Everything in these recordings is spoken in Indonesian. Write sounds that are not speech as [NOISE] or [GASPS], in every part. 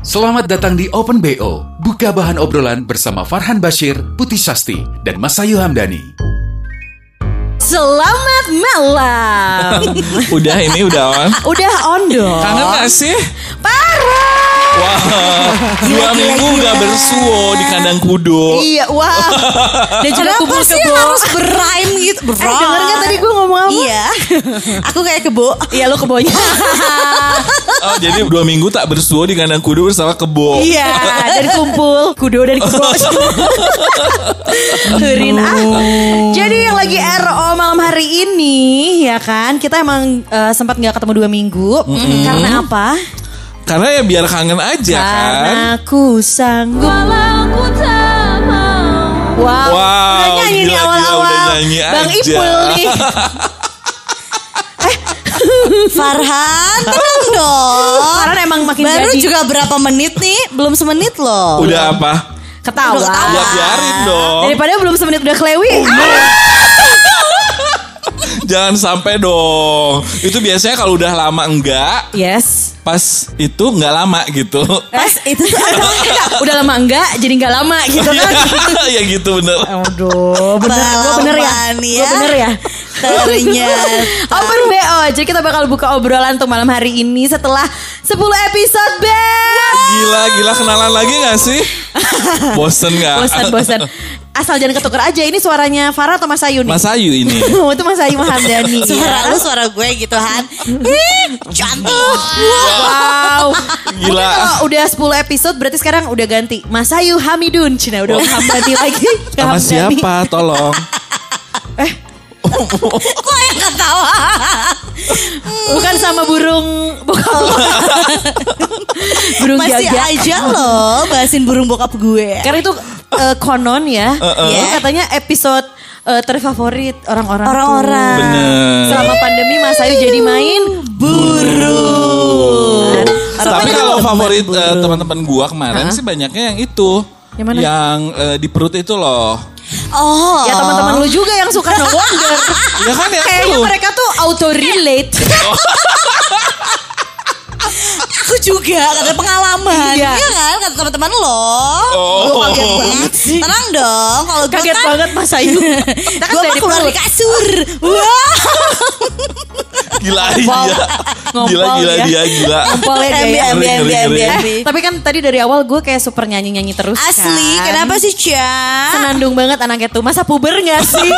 Selamat datang di Open BO. Buka bahan obrolan bersama Farhan Bashir, Putih Sasti, dan Masayu Hamdani. Selamat malam. [LAUGHS] Udah ini udah on. Udah on dong. Kangen gak sih? Parah. Wah, dua minggu gak bersuo di kandang kudo. Iya, wah. [LAUGHS] Dan juga Kenapa sih kebo. harus berrhyme gitu? Eh, denger gak tadi gue ngomong apa? Iya. [LAUGHS] Aku kayak kebo. Iya, lo kebonya. Oh, jadi dua minggu tak bersuo di kandang kudo bersama kebo. Iya, dan kumpul kudo dan kebo. Turin ah. Jadi yang lagi RO malam hari ini ya kan, kita emang eh, sempat nggak ketemu dua minggu. Karena apa? Karena ya biar kangen aja kan. Karena aku sanggup. Walau ku tak mau. Wow, Wow, udah nyanyi nih gila, gila, awal-awal. Bang aja. Ipul nih. [LAUGHS] Farhan, tenang dong. Farhan emang makin Baru jadi. juga berapa menit nih? Belum semenit loh. Udah apa? Ketawa. Udah ketawa. Ya biarin dong. Daripada belum semenit udah klewi. Jangan sampai dong. Itu biasanya kalau udah lama enggak, Yes. pas itu enggak lama gitu. Pas itu tuh ada Udah lama enggak, jadi enggak lama gitu kan. [LAUGHS] ya gitu bener. Aduh, bener, gue bener ya. Gue ya. bener ya. Ternyata. [LAUGHS] Open BO, jadi kita bakal buka obrolan untuk malam hari ini setelah 10 episode Beb. Gila, gila kenalan lagi gak sih? [LAUGHS] Bosen gak? Bosan, bosan. Asal jangan ketuker aja, ini suaranya Farah atau Mas Ayu nih? Mas Ayu ini. [LAUGHS] Oh, itu Mas Ayu Mahamdani. Suara lu suara gue gitu Han. Ih, cantik. Wow. Gila. Kalau udah 10 episode berarti sekarang udah ganti. Mas Ayu Hamidun. Cina udah Hamdani lagi. Sama siapa? Tolong. [LAUGHS] Kok yang ketawa? Bukan sama burung bokap. [LAUGHS] burung Masih gagak. aja loh bahasin burung bokap gue. Karena itu eh, konon ya. Itu katanya episode eh, terfavorit orang-orang. Orang-orang. Bener. Selama pandemi Mas Ayu jadi main burung. Tapi kalau favorit eh, teman-teman gua kemarin sih banyaknya yang itu. Yang mana? Yang eh, di perut itu loh. Oh. Ya teman-teman lu juga yang suka no wonder. [LAUGHS] Ya kan ya Kayaknya mereka tuh auto relate. [LAUGHS] Juga kata pengalaman. Iya. Iya kan kata teman-teman lo. Oh. Kaget banget sih. Tenang dong kalau gue Kaget kan, banget Mas Ayu. Kita kan Gue mah dari keluar dari kasur. Wah. Gila dia. Ngompol Gila gila ya. dia gila. Ngompol ya, embi, ngeri, embi, ngeri. embi. Tapi kan tadi dari awal gue kayak super nyanyi-nyanyi terus Asli, kan. kenapa sih Cia? Senandung banget anaknya tuh. Masa puber gak sih?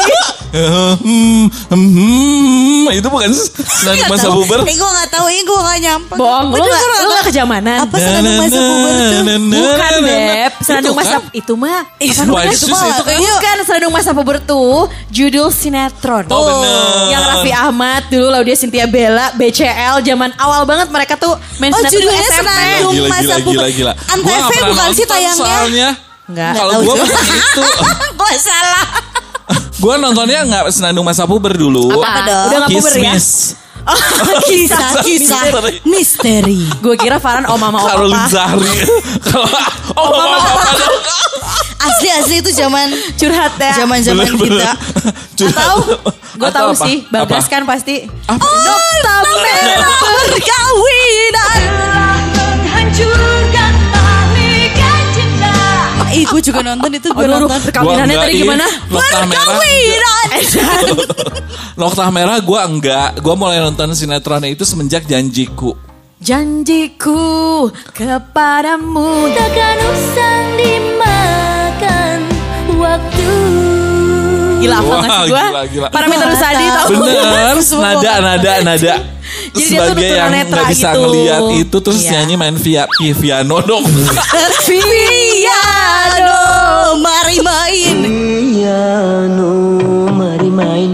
[LAUGHS] Itu bukan senandung masa puber. Eh gue gak tahu, ini gue gak nyampe. Bohong, lu gak, lu tahu. gak kejamanan. Apa senandung masa puber tuh? Bukan Beb, senandung Itu masa kan? itu mah apa itu mah itu kayaknya- Bukan senandung masa puber tuh judul sinetron. Oh, bener. Yang Raffi Ahmad dulu Laudia Cynthia Bella, BCL zaman awal banget mereka tuh main Oh sinetron tuh judulnya SMP. senandung Gila, masa gila, puber. gila, gila. Gua Antv nggak pernah bukan sih nonton tayangnya? Soalnya. Enggak. Kalau gue juga. itu, [LAUGHS] Gue salah. gue nontonnya nggak senandung masa puber dulu. Apa dong? Udah gak puber ya? [LAUGHS] Kismis. Kisah-kisah Misteri. misteri. Gue kira Farhan oh mama oh Karolin. Zahri. [LAUGHS] Oh, mama papa dong. Asli-asli itu zaman Curhat ya. zaman-zaman Bener-bener. kita. Curhat. Atau gue tahu apa? sih, Bagas kan pasti. Apa? Nokta merah Perkawinan. cinta. Ih, gue juga nonton itu gue Aduh, nonton. perkawinannya tadi gimana? Perkawinan. Noktah merah [LAUGHS] gue enggak. Gue mulai nonton sinetronnya itu semenjak janjiku. Janjiku kepadamu takkan usang dimakan waktu. Gila nggak sih gue? gila, gila. Parameter Gua Sadi nggak tau. Bener, [LAUGHS] nada, nada, nada. Jadi dia tuh Sebagai yang tunanetra nggak bisa gitu. ngeliat itu terus Iya. nyanyi main via via piano dong. [LAUGHS] Piano, mari main. piano mari main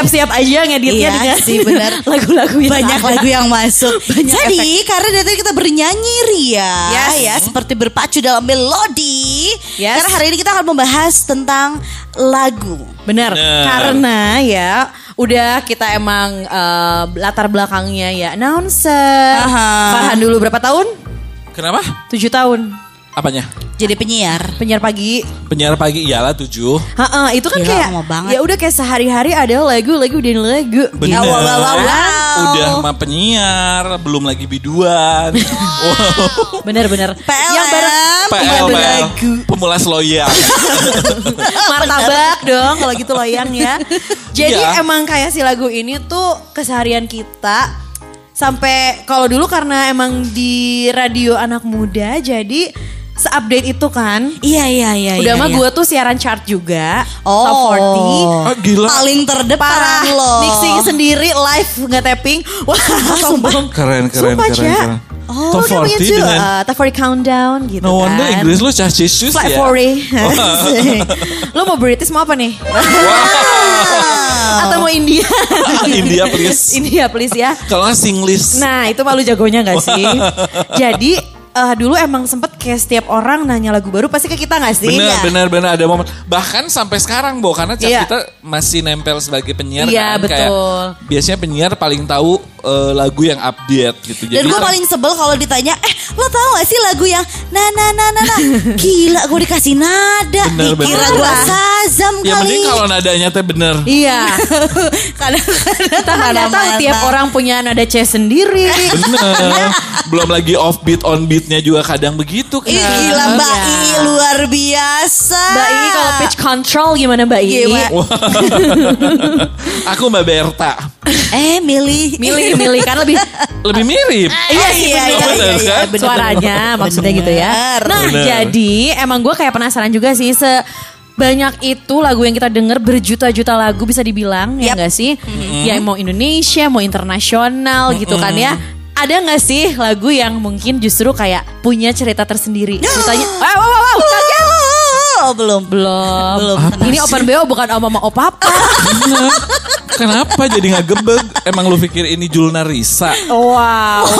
siap-siap aja ngeditnya Iya dengan sih, benar. lagu [LAUGHS] lagu-lagu yang Banyak lagu yang masuk. [LAUGHS] Banyak Jadi karena dari tadi kita bernyanyi Ria, Yes. ya seperti berpacu dalam melodi. Yes. Karena hari ini kita akan membahas tentang lagu. Benar, karena ya udah kita emang eh, latar belakangnya ya announcer. Aha. Farhan dulu berapa tahun? Kenapa? Tujuh tahun. Apanya? Jadi penyiar. Penyiar pagi. Penyiar pagi iyalah tujuh. Ha itu kan Gila, kayak ya udah kayak sehari-hari ada lagu, lagu dan lagu. Bener. Ya, wow, wow, wow, wow. Udah mah penyiar, belum lagi biduan. [LAUGHS] wow. Bener-bener. PLM. Yang bareng PL, PL. lagu. Pemulas loyang. [LAUGHS] martabak dong kalau gitu loyang ya. Jadi Iya. emang kayak si lagu ini tuh keseharian kita sampai kalau dulu karena emang di radio anak muda jadi seupdate itu kan. Iya iya iya. Udah iya, mah iya. gue tuh siaran chart juga. Oh. Top 40. Ah, gila. Paling terdepan Parah, loh. mixing sendiri live nggak tapping. Wah, [LAUGHS] sombong. Keren, keren, Sumpah, keren, Cia. keren. Oh, Top coming 40 into, dengan- uh, Top 40 countdown gitu No wonder kan. Inggris lu cacis Flat ya. 40. Lo [LAUGHS] mau British mau apa nih? Atau mau India? [LAUGHS] India please. India please ya. Kalau nggak Singlish. Nah itu malu jagonya gak sih? Jadi eh, dulu emang sempet kayak setiap orang nanya lagu baru pasti ke kita gak sih? Bener, Ya. bener, bener ada momen. Bahkan sampai sekarang, Bo, karena Iya. kita masih nempel sebagai penyiar Iya, kan. Kayak betul. biasanya penyiar paling tahu eh, lagu yang update gitu. Dan gue paling sebel kalau ditanya, eh lo tau gak sih lagu yang na na na na na [LAUGHS] Gila gue dikasih nada Bener, Dikira gue sazam Ya kali mending kalau nadanya teh bener. Iya. [LAUGHS] Kadang-kadang Kita nggak tahu tiap orang punya nada C sendiri. Bener. [LAUGHS] Belum lagi off beat on beatnya juga kadang begitu kan. Ih gila Mbak Iya. I luar biasa Mbak I kalau pitch control gimana Mbak I? Gimana? Aku Mbak Berta. Eh milih Milih, milih kan lebih Lebih mirip. Iya sih iya, bener, iya, iya, iya, iya, kan? bener, suaranya maksudnya gitu ya. Bener. Nah Bener. jadi emang gue kayak penasaran juga sih se banyak itu lagu yang kita denger berjuta-juta lagu bisa dibilang ya Yap. nggak sih? Ya mau Indonesia mau internasional gitu kan ya. Ada nggak sih lagu yang mungkin justru kayak punya cerita tersendiri? Ceritanya, [GASPS] wow, wow, wow, wow. Oh belum Belum. Belum. Ini open BO bukan om mama opapa. Kenapa jadi nggak gebeg? Emang lu pikir ini Julna Risa? Wow.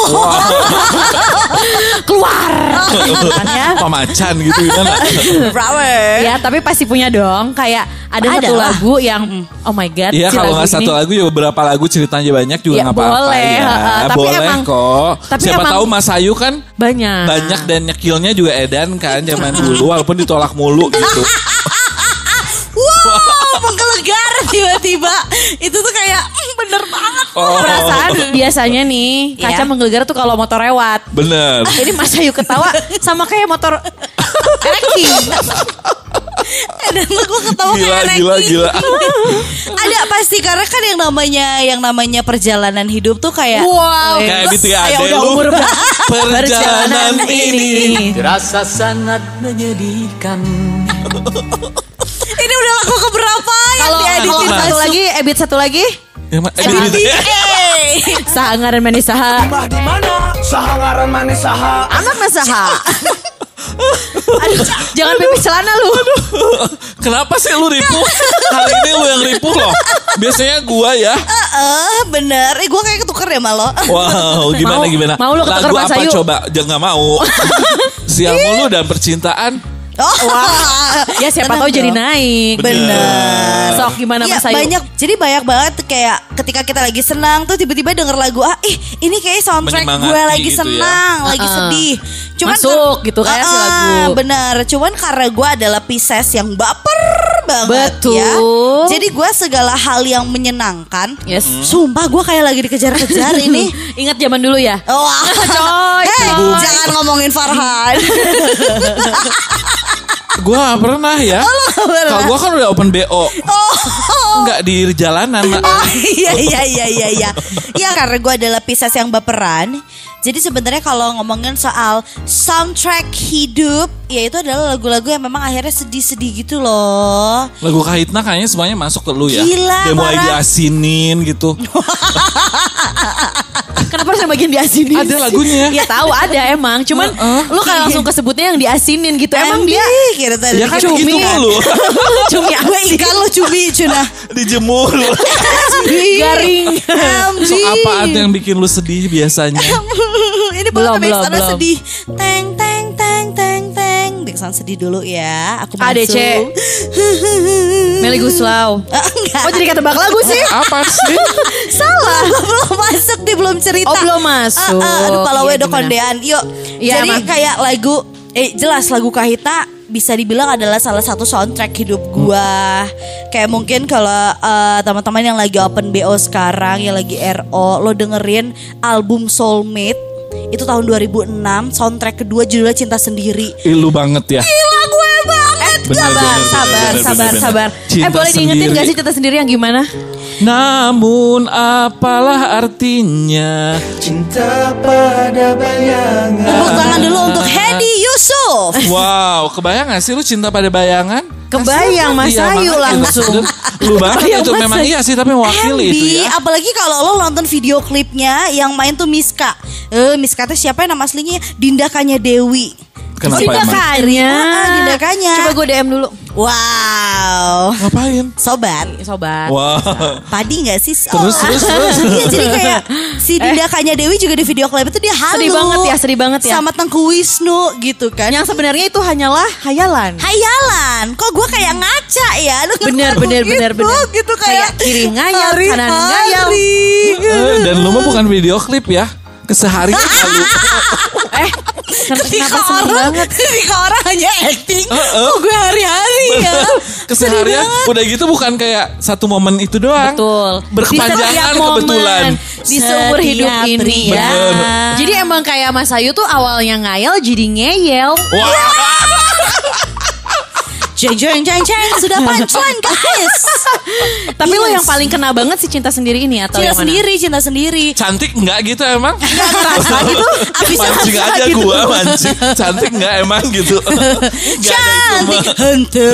Keluar. [LAUGHS] Kan ya. Pamacan gitu gimana? [LAUGHS] Ya tapi pasti punya dong Kayak ada, Ada satu lah. lagu yang Oh my god Iya si kalau nggak satu lagu ya beberapa lagu ceritanya banyak juga Ya, nggak apa-apa boleh, ya. heeh. Tapi boleh emang- kok. tapi Siapa emang- tahu Mas Ayu kan Banyak banyak dan nyekilnya juga edan kan zaman dulu walaupun ditolak mulu gitu. [LAUGHS] Tiba-tiba Itu tuh kayak "Hmm, bener banget Oh, Perasaan biasanya nih Kaca Iya. menggelegar tuh kalau motor lewat bener. Jadi Mas Ayu ketawa Sama kayak motor Ereking Dan gue ketawa Gila, kayak gila, gila. [LAUGHS] Ada pasti karena kan yang namanya yang namanya perjalanan hidup tuh kayak Wow Kayak Terus gitu ya Ayo ada lu. umur berapa [LAUGHS] Perjalanan ini. Terasa sangat menyedihkan [LAUGHS] ini udah lagu keberapa yang dieditin satu masuk? lagi Ebit satu lagi eh, ya. Hey. [LAUGHS] Saha ngaran manis saha di mana? Saha ngaran manis saha. Anak na saha [LAUGHS] Aduh, jangan pipis celana lu. Kenapa sih lu ripuh? Hari ini lu yang ripuh loh. Biasanya gua ya. Heeh, bener. Eh, gue kayak ketuker ya malo. Wow, gimana Mau- gimana? mau lu ketukar Lagu apa coba? Jangan mau. Sial mulu dan percintaan. Oh, Ya siapa Tenang tahu jadi dong. naik. Bener. Sok gimana Iya, Mas Ayu? banyak. Jadi banyak banget kayak ketika kita lagi senang tuh tiba-tiba denger lagu ah, ih ini kayak soundtrack gue lagi gitu ya. senang, lagi Uh-uh. sedih. Masuk gitu kan si Ah, lagu. Bener. Cuman karena gue adalah Pisces yang baper banget Betul. ya. Jadi gue segala hal yang menyenangkan. Yes. Sumpah gue kayak lagi dikejar-kejar [LAUGHS] ini. Ingat zaman dulu ya? Wah, [LAUGHS] Coy, Hey, coy. jangan ngomongin Farhan. [LAUGHS] Gua gak pernah ya. Kalau gua kan udah open BO. Enggak di jalanan. Oh iya iya iya iya iya. Ya karena gue adalah Pisces yang baperan. Jadi sebenarnya kalau ngomongin soal soundtrack hidup, ya itu adalah lagu-lagu yang memang akhirnya sedih-sedih gitu loh. Lagu Kahitna kayaknya semuanya masuk ke lu ya. Gila, Dia mulai diasinin gitu. [LAUGHS] Kenapa harus yang bagian diasinin? Ada lagunya. Ya tahu ada emang. Cuman lu kan langsung kesebutnya yang diasinin gitu. Emang dia kira tadi Ya kan Cumi. gitu mulu. [LAUGHS] cumi Gue ikan lo cumi cuna. [LAUGHS] Dijemur. Garing. MG. So apaan yang bikin lu sedih biasanya? [LAUGHS] Ini Belum, belum, belum, sedih. Teng teng teng teng teng. Backsound sedih dulu ya. Aku masuk. ADC. [LAUGHS] Meli Guslau. Eh, [LAUGHS] Enggak. Oh jadi kayak tebak lagu sih? Apa sih? Salah. belum masuk nih belum cerita. Oh, belum masuk. Ah, ah, aduh kalau Iya, wedo kondean. Yuk. Iya, Jadi emang. kayak lagu eh jelas lagu Kahita bisa dibilang adalah salah satu soundtrack hidup gua. Kayak mungkin kalau eh, teman-teman yang lagi open BO sekarang, yang lagi RO, lo dengerin album Soulmate itu tahun 2006, soundtrack kedua judulnya Cinta Sendiri. Ih, lu banget ya. Gila gue banget. Bener, sabar, bener, sabar, bener, sabar, bener, sabar. bener. Cinta eh boleh diingetin sendiri. gak sih cerita sendiri yang gimana? Namun apalah artinya? Cinta pada bayangan Tepuk tangan dulu untuk Hedi Yusuf. Wow, kebayang gak sih lu cinta pada bayangan? Kebayang, Mas Iya, Ayu langsung. [LAUGHS] Lu banget Kebayang, itu memang iya sih tapi mewakili itu ya. apalagi kalau lo nonton video klipnya yang main tuh Miska. Eh, Miska tuh siapa yang nama aslinya? Dinda Kanya Dewi. Kenapa emang? Kanya. Ah, Dinda Kanya. Coba gue DM dulu. Wow. Ngapain? Sobat. Sobat. Wow. Padi gak sih? [LAUGHS] Terus, terus, terus. [LAUGHS] Iya jadi kayak si Dinda Kanya Dewi juga di video klip itu dia halu. Sedih banget ya, sedih banget ya. Sama Tengku Wisnu gitu kan. Yang sebenarnya itu hanyalah hayalan. Hayalan, kok gue kayak ngaca ya denger Bener, bener, gitu, bener, bener. gitu kayak, Kayak kiri ngayal, kanan ngayal. Eh, Dan lu mah bukan video klip ya. Keseharian lalu. [LAUGHS] Eh, kenapa seneng orang, banget? ketika orang hanya acting, Heeh. kok gue hari-hari ya. [LAUGHS] Keseharian udah gitu bukan kayak satu momen itu doang. Betul. Berkepanjangan Di momen, kebetulan. Di seumur hidup ini ya. Jadi emang kayak Mas Ayu tuh awalnya ngayal jadi ngeyel. Wah, [LAUGHS] Jeng jeng jeng jeng [LAUGHS] sudah punchline guys. [LAUGHS] Tapi lo Yes. yang paling kena banget sih cinta sendiri ini atau Cinta yang mana? sendiri, cinta sendiri. cantik nggak gitu emang? Terasa gitu, [LAUGHS] abisnya mancing aja gitu. gua mancing. Cantik nggak emang gitu? Cantik hente.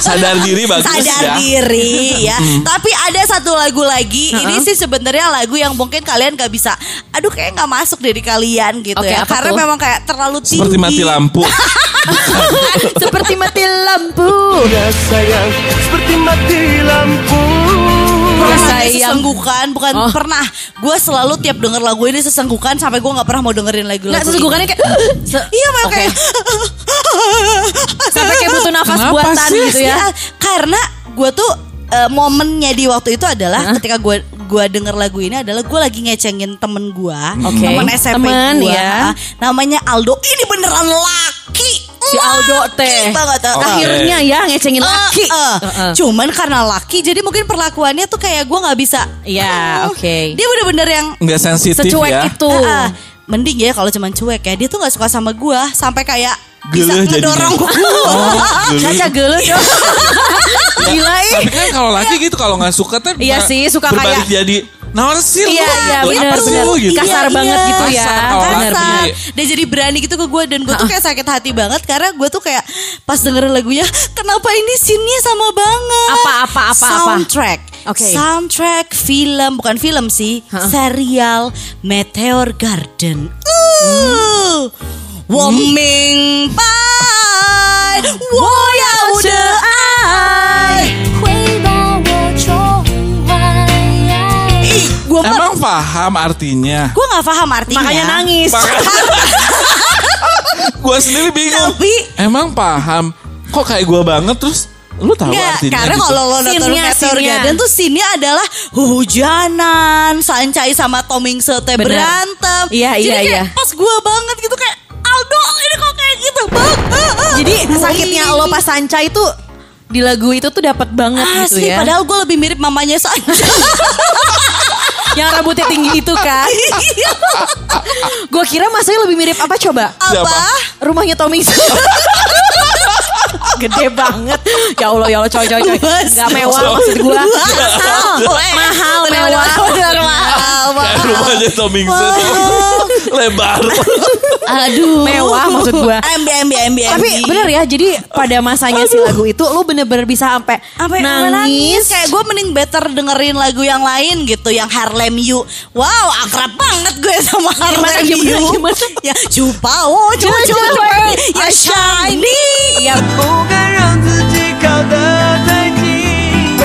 sadar diri bagus Sadar ya. diri ya. Tapi ada satu lagu lagi. Ini sih sebenarnya lagu yang mungkin kalian gak bisa. Aduh kayak nggak masuk dari kalian gitu Oke, ya. Karena tuh? memang kayak terlalu tinggi. Seperti mati lampu. Seperti mati lampu. Ya sayang seperti mati lampu Pernah sayang. sesenggukan bukan Oh. pernah gue selalu tiap denger lagu ini sesenggukan sampai gue nggak pernah mau dengerin lagu Nggak lagu sesungguhnya kayak se- iya memang Oke. kayak sampai kayak butuh nafas Kenapa buatan sih? gitu ya. Iya, karena gue tuh eh, momennya di waktu itu adalah ketika gue gua denger lagu ini adalah gue lagi ngecengin temen gue Oke. temen SMP Temen, gue ya. namanya Aldo ini beneran laki Si Aldo Laki teh. banget eh. Oke. Akhirnya ya ngecengin laki. Eh, eh. Heeh. Cuman karena laki jadi mungkin perlakuannya tuh kayak gue nggak bisa. Iya, Oh, oke. Dia bener-bener yang Nggak sensitif Secuek ya. itu. Eh, eh, mending ya kalau cuman cuek ya. Dia tuh nggak suka sama gue sampai kayak bisa ngedorong gue. [LAUGHS] Caca gelut dong. [LAUGHS] Gila ih. Tapi kan kalau laki gitu kalau nggak suka tuh Iya sih, suka berbalik kayak- jadi nawar sih lu. Iya, iya, Lu benar, apa lu gitu. Kasar banget gitu ya. Kasar kalau Benar, laki. Kasar. Dia jadi berani gitu ke gue dan gue tuh kayak sakit hati banget karena gue tuh kayak pas dengerin lagunya kenapa ini scene-nya sama banget. Apa, apa, apa, apa? Soundtrack. Oke. Soundtrack film bukan film sih, serial Meteor Garden. Uh. Wo Ming Pai, wo yao paham artinya? gue nggak paham artinya. Makanya nangis. [LAUGHS] Gue sendiri bingung. Tapi Emang paham? Kok kayak gue banget terus? Lu tahu Enggak, artinya karena gitu? kalau lo nonton Meteor. Garden tuh scene-nya adalah hujanan, Sancai sama Toming Sete Bener. berantem. Iya, Jadi iya, iya. pas gue banget gitu kayak Aldo ini kok kayak gitu bang. Jadi sakitnya lo pas Sanca itu di lagu itu tuh dapat banget gitu Asli, ya. padahal gue lebih mirip mamanya Sancai. [LAUGHS] Yang rambutnya tinggi itu kan. Gue kira masanya lebih mirip apa coba? Apa? Rumahnya Tommy Gede banget. Ya Allah, ya Allah, coy, coy, coy. Gak mewah maksud gue. Mahal, mahal, mewah. Mahal, rumahnya Tomingson lebar. Aduh. Mewah maksud gue. MB, MB, MB, Tapi bener ya, jadi pada masanya si lagu itu lu bener-bener bisa sampai Sampai nangis. Kayak gue mending better dengerin lagu yang lain gitu Yang Harlem You. Wow akrab banget gue sama Harlem gimana, You. gimana? Ya Cupao Cucu Ya Shiny. Ya Bukan 让自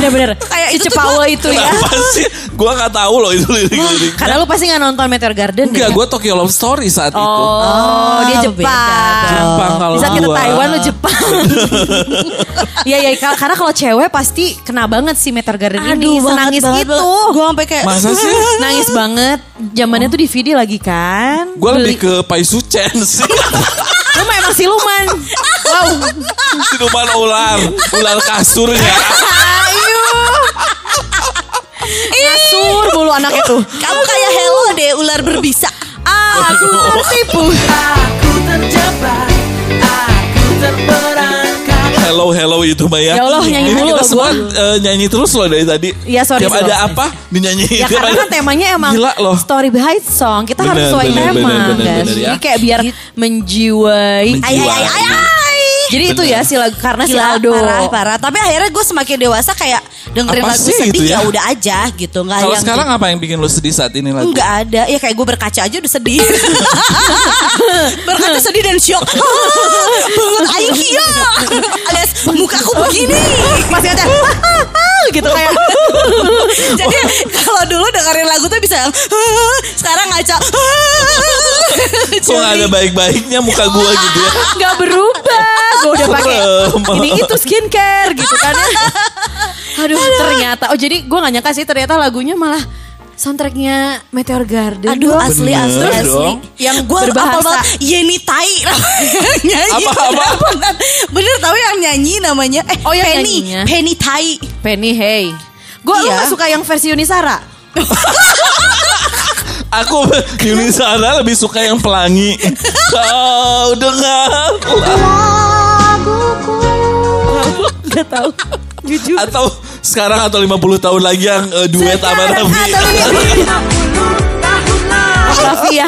bener-bener. Kayak si itu gua- itu ya. Kenapa sih? Gue gak tahu loh itu lirik-lirik. Karena lu pasti gak nonton Meteor Garden Enggak, ya? gue Tokyo Love Story saat itu. Oh, dia beda Jepang. Jepang kalau Di saat kita. Taiwan lu Jepang. [LAUGHS] Iya iya kar- karena kalau cewek pasti kena banget sih Meteor Garden ini. Senangis itu. Gue sampai kayak Masa sih? [LAUGHS] Nangis banget. Zamannya tuh DVD lagi kan. Gue lebih ke Pai Sucen sih. [LAUGHS] Lu mah emang siluman. Wow. Siluman ular. Ular kasur ya. Ayo. Ngasur mulu anaknya tuh. kamu kayak hello deh ular berbisa. Aku tertipu. Hello hello itu Mbak ya. Ya Allah, nyanyi Ini mulu kita loh semua gua. eh, nyanyi terus loh dari tadi. Iya, sorry, Tiap sorry. ada apa dinyanyiin. Ya karena kan temanya emang Gila loh. story behind song. Kita harus Bener, sesuai bener, tema bener, bener, guys. bener, ya. Jadi kayak biar menjiwai. Menjiwai. Ay, ay, ay, ay, ay. Jadi itu ya si lagu karena si Gila, Aldo. parah, parah. Tapi akhirnya gue semakin dewasa kayak dengerin Apa lagu sih sedih itu ya? ya udah aja gitu. Nggak Kalau yang sekarang apa yang bikin lu sedih saat ini lagu? Enggak ada. Ya kayak gue berkaca aja udah sedih. [LAUGHS] berkaca sedih dan syok. Banget aing kia. Alias mukaku begini. Masih ada [LAUGHS] gitu kayak [LAUGHS] Jadi kalau dulu dengerin lagu tuh bisa sekarang ngaca. [LAUGHS] Kok gak ada baik-baiknya muka gua gitu ya? [LAUGHS] nggak berubah. Gue udah pakai ini itu skincare gitu kan ya. Aduh, ternyata. Oh jadi gue gak nyangka sih ternyata lagunya malah soundtracknya Meteor Garden. Aduh Dong. asli Bener asli asli. dong. Yang gue berbahasa. apal banget Yeni Tai [LAUGHS] nyanyi. Apa, apa? Bener, bener tahu yang nyanyi namanya eh Oh, yang Penny nyanyinya. Penny Tai. Penny Hey. Gue lu Iya. gak suka yang versi Yunisara. [LAUGHS] Aku Yuni Sara lebih suka yang pelangi. Kau dengar Gak tau. Jujur. atau sekarang atau 50 tahun lagi yang eh, duet sama Raffi. Raffi ya.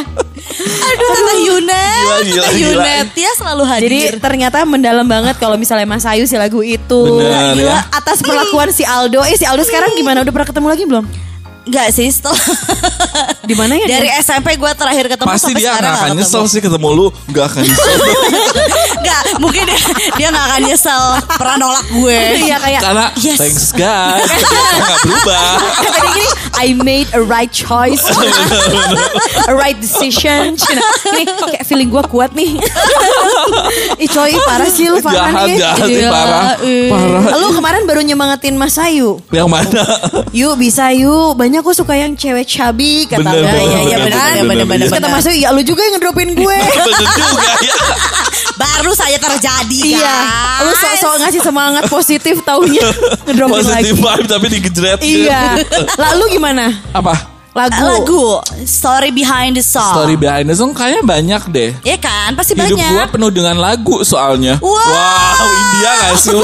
Aduh Tante Yunet. Gila, gila, Tante gila. Yunet ya selalu hadir. Jadi ternyata mendalam banget kalau misalnya Mas Ayu si lagu itu. Bener, Gila, ya. atas perlakuan si Aldo. Eh si Aldo sekarang gimana? Udah pernah ketemu lagi belum? Enggak sih setelah [LAUGHS] Di mana ya? Dari dia? SMP gue terakhir ketemu Pasti dia sekarang gak akan nggak nyesel sih ketemu lu. Gak akan nyesel. [LAUGHS] Enggak, mungkin dia, dia gak akan nyesel pernah nolak gue. [LAUGHS] Iya kayak Karena Yes. thanks God. Kita gak berubah. Tadi gini, I made a right choice, a right decision. Cina, Ini kayak feeling gue kuat nih. Ih coy, parah sih lu Farhan Jahat, nih. jahat, nih, Gila, parah. Parah. Lu kemarin baru nyemangatin Mas Ayu. Yang mana? Yuk bisa yuk, banyak kok suka yang cewek cabi kata Bener, Iya, bener, iya, iya, bener, bener, bener, bener, bener, bener. bener. Kata Mas Ayu, ya lu juga yang ngedropin gue. [LAUGHS] Bener juga ya. Baru saya terjadi Iya, guys. lu sok-sok ngasih semangat positif taunya [LAUGHS] ngedropin lagi. Positive vibe tapi digejret. Iya. [LAUGHS] Lalu gimana? Apa? Lagu. Lagu Story Behind the Song. Story behind the song kayaknya banyak deh. Iya kan, pasti Hidup banyak. gua penuh dengan lagu soalnya. Wow. Wow, India gak sih? [LAUGHS]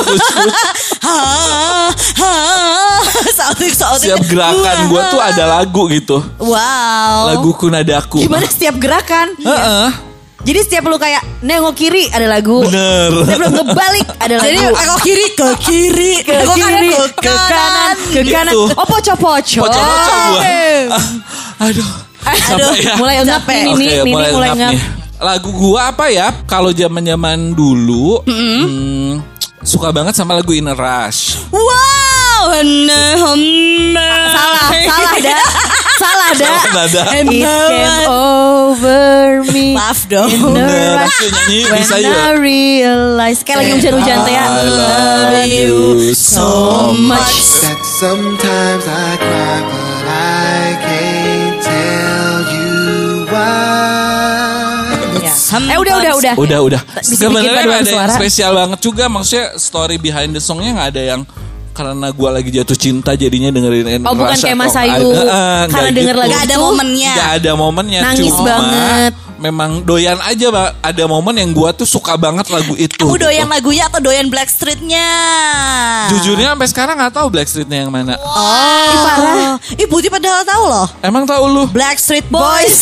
Sautik, sautik. Setiap gerakan gua tuh ada lagu gitu. Wow. Laguku nadaku. Gimana setiap gerakan? Heeh. Jadi setiap lu kayak nengok kiri ada lagu. Bener. Setiap lu ngebalik ada lagu. Jadi aku kiri ke kiri, ke kiri, ke ke kanan, ke kanan. Gitu. Oh poco-poco. Pocong-pocong gua. Eh. Ah, Aduh. Sampai ya. Mulai ngap nih, nih, nih, mulai, mulai ngap. Lagu gua apa ya? Kalau zaman-zaman dulu, hmm, suka banget sama lagu Inner Rush. Wow. [LAUGHS] Salah, salah dah. Salah dah. Salah nada. It came over me. Maaf dong. nyanyi when I ya. realize. Kayak lagi hujan-hujan tuh ya. I love you so much. that sometimes I cry, but I can't tell you why. Eh udah, udah, udah. Udah, udah. Sebenarnya ada yang spesial banget juga. Maksudnya story behind the songnya nggak ada yang karena gua lagi jatuh cinta jadinya dengerin Oh, bukan kayak Mas Ayu. Heeh, nggak Karena denger lagu Gak ada momennya. Gak ada momennya Nangis cuma banget. Memang doyan aja Mbak. Ada momen yang gua tuh suka banget lagu itu Aku doyan gitu. lagunya atau doyan Blackstreet-nya? Jujurnya sampai sekarang gak tahu Blackstreetnya yang mana Oh. Ih parah. Ih Putih padahal tahu loh. Emang tahu lu? Blackstreet Boys.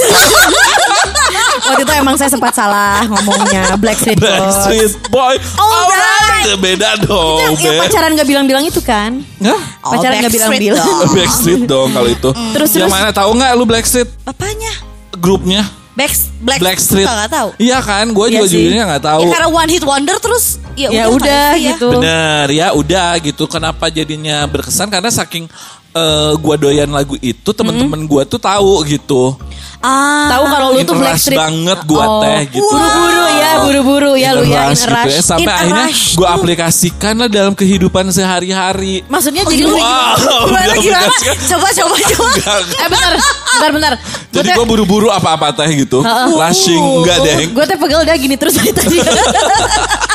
[LAUGHS] Waktu itu emang saya sempat salah ngomongnya Blackstreet Boys. Backstreet Boy Alright. Ya, Beda dong Yang, yang pacaran gak bilang-bilang itu kan? Hah? Oh, Pacaran nggak bilang-bilang. dong. Backstreet dong kalau itu Terus, Yang terus. mana tahu nggak lu Blackstreet Apanya? Grupnya Back, Black, Blackstreet Gak tahu. Iya kan Gue Iya juga sih. jujurnya gak tahu Ya karena one hit wonder terus ya, Ya udah, udah nggak ya? gitu. Bener ya udah gitu kenapa jadinya berkesan karena saking eh, gua doyan lagu itu teman-teman gua tuh tahu gitu. Ah, Tahu kalau lu tuh rush Blackstreet banget gua Oh, teh gitu. Buru-buru ya, buru-buru. Ya lu ya in rush gitu ya. Sampai In akhirnya rush. gua aplikasikan lah dalam kehidupan sehari-hari. Maksudnya jadi lu Wow, gimana? Gimana? [LAUGHS] Coba coba [LAUGHS] coba. Eh bentar, bentar, bentar. Jadi gue buru-buru apa-apa teh gitu. Lashing enggak deh. Gue teh pegel udah gini terus dari tadi. [LAUGHS]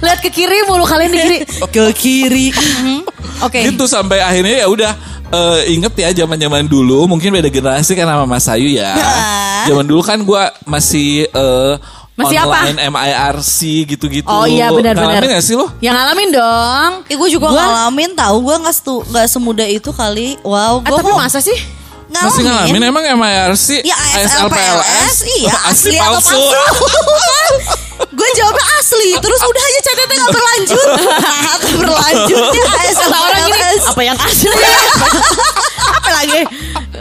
Lihat ke kiri mulu kalian di kiri. [LAUGHS] Ke kiri. Oke. Gitu sampai akhirnya ya udah eh, inget ya zaman-zaman dulu mungkin beda generasi kan sama Mas Ayu ya. Zaman dulu kan gua masih eh, Masih apa? online MIRC gitu-gitu. Oh iya benar-benar. Ngalamin gak sih lo? Yang ngalamin dong. Eh, gue juga Gua- ngalamin tahu gue nggak nggak semudah itu kali. Wow, Eh, gue tapi masa sih? Masih ngalamin emang MIRC? Ya ASLPLS, iya asli, atau palsu. [LAUGHS] gue jawabnya asli, terus udah aja catatan nggak berlanjut, Nggak [LAUGHS] berlanjutnya Kata orang gini, ASLPLS. apa yang asli? [LAUGHS] apa lagi?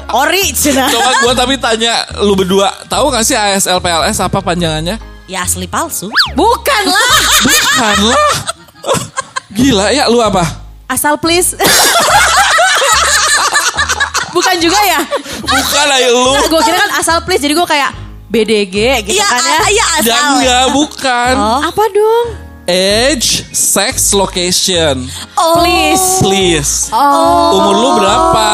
Ori, cina. Coba gue tapi tanya lu berdua, tahu gak sih ASLPLS apa panjangannya? Ya asli palsu. Bukan lah. Bukan lah. Gila ya lu apa? Asal please. Bukan juga ya? Bukan ayo lu. Nah, gue kira kan asal please, jadi gue kayak BDG gitu Iya, kan ya. iya asal. Dan enggak, bukan. Apa dong? Age, sex, location. Oh. Please. Please. Oh. Umur lu berapa?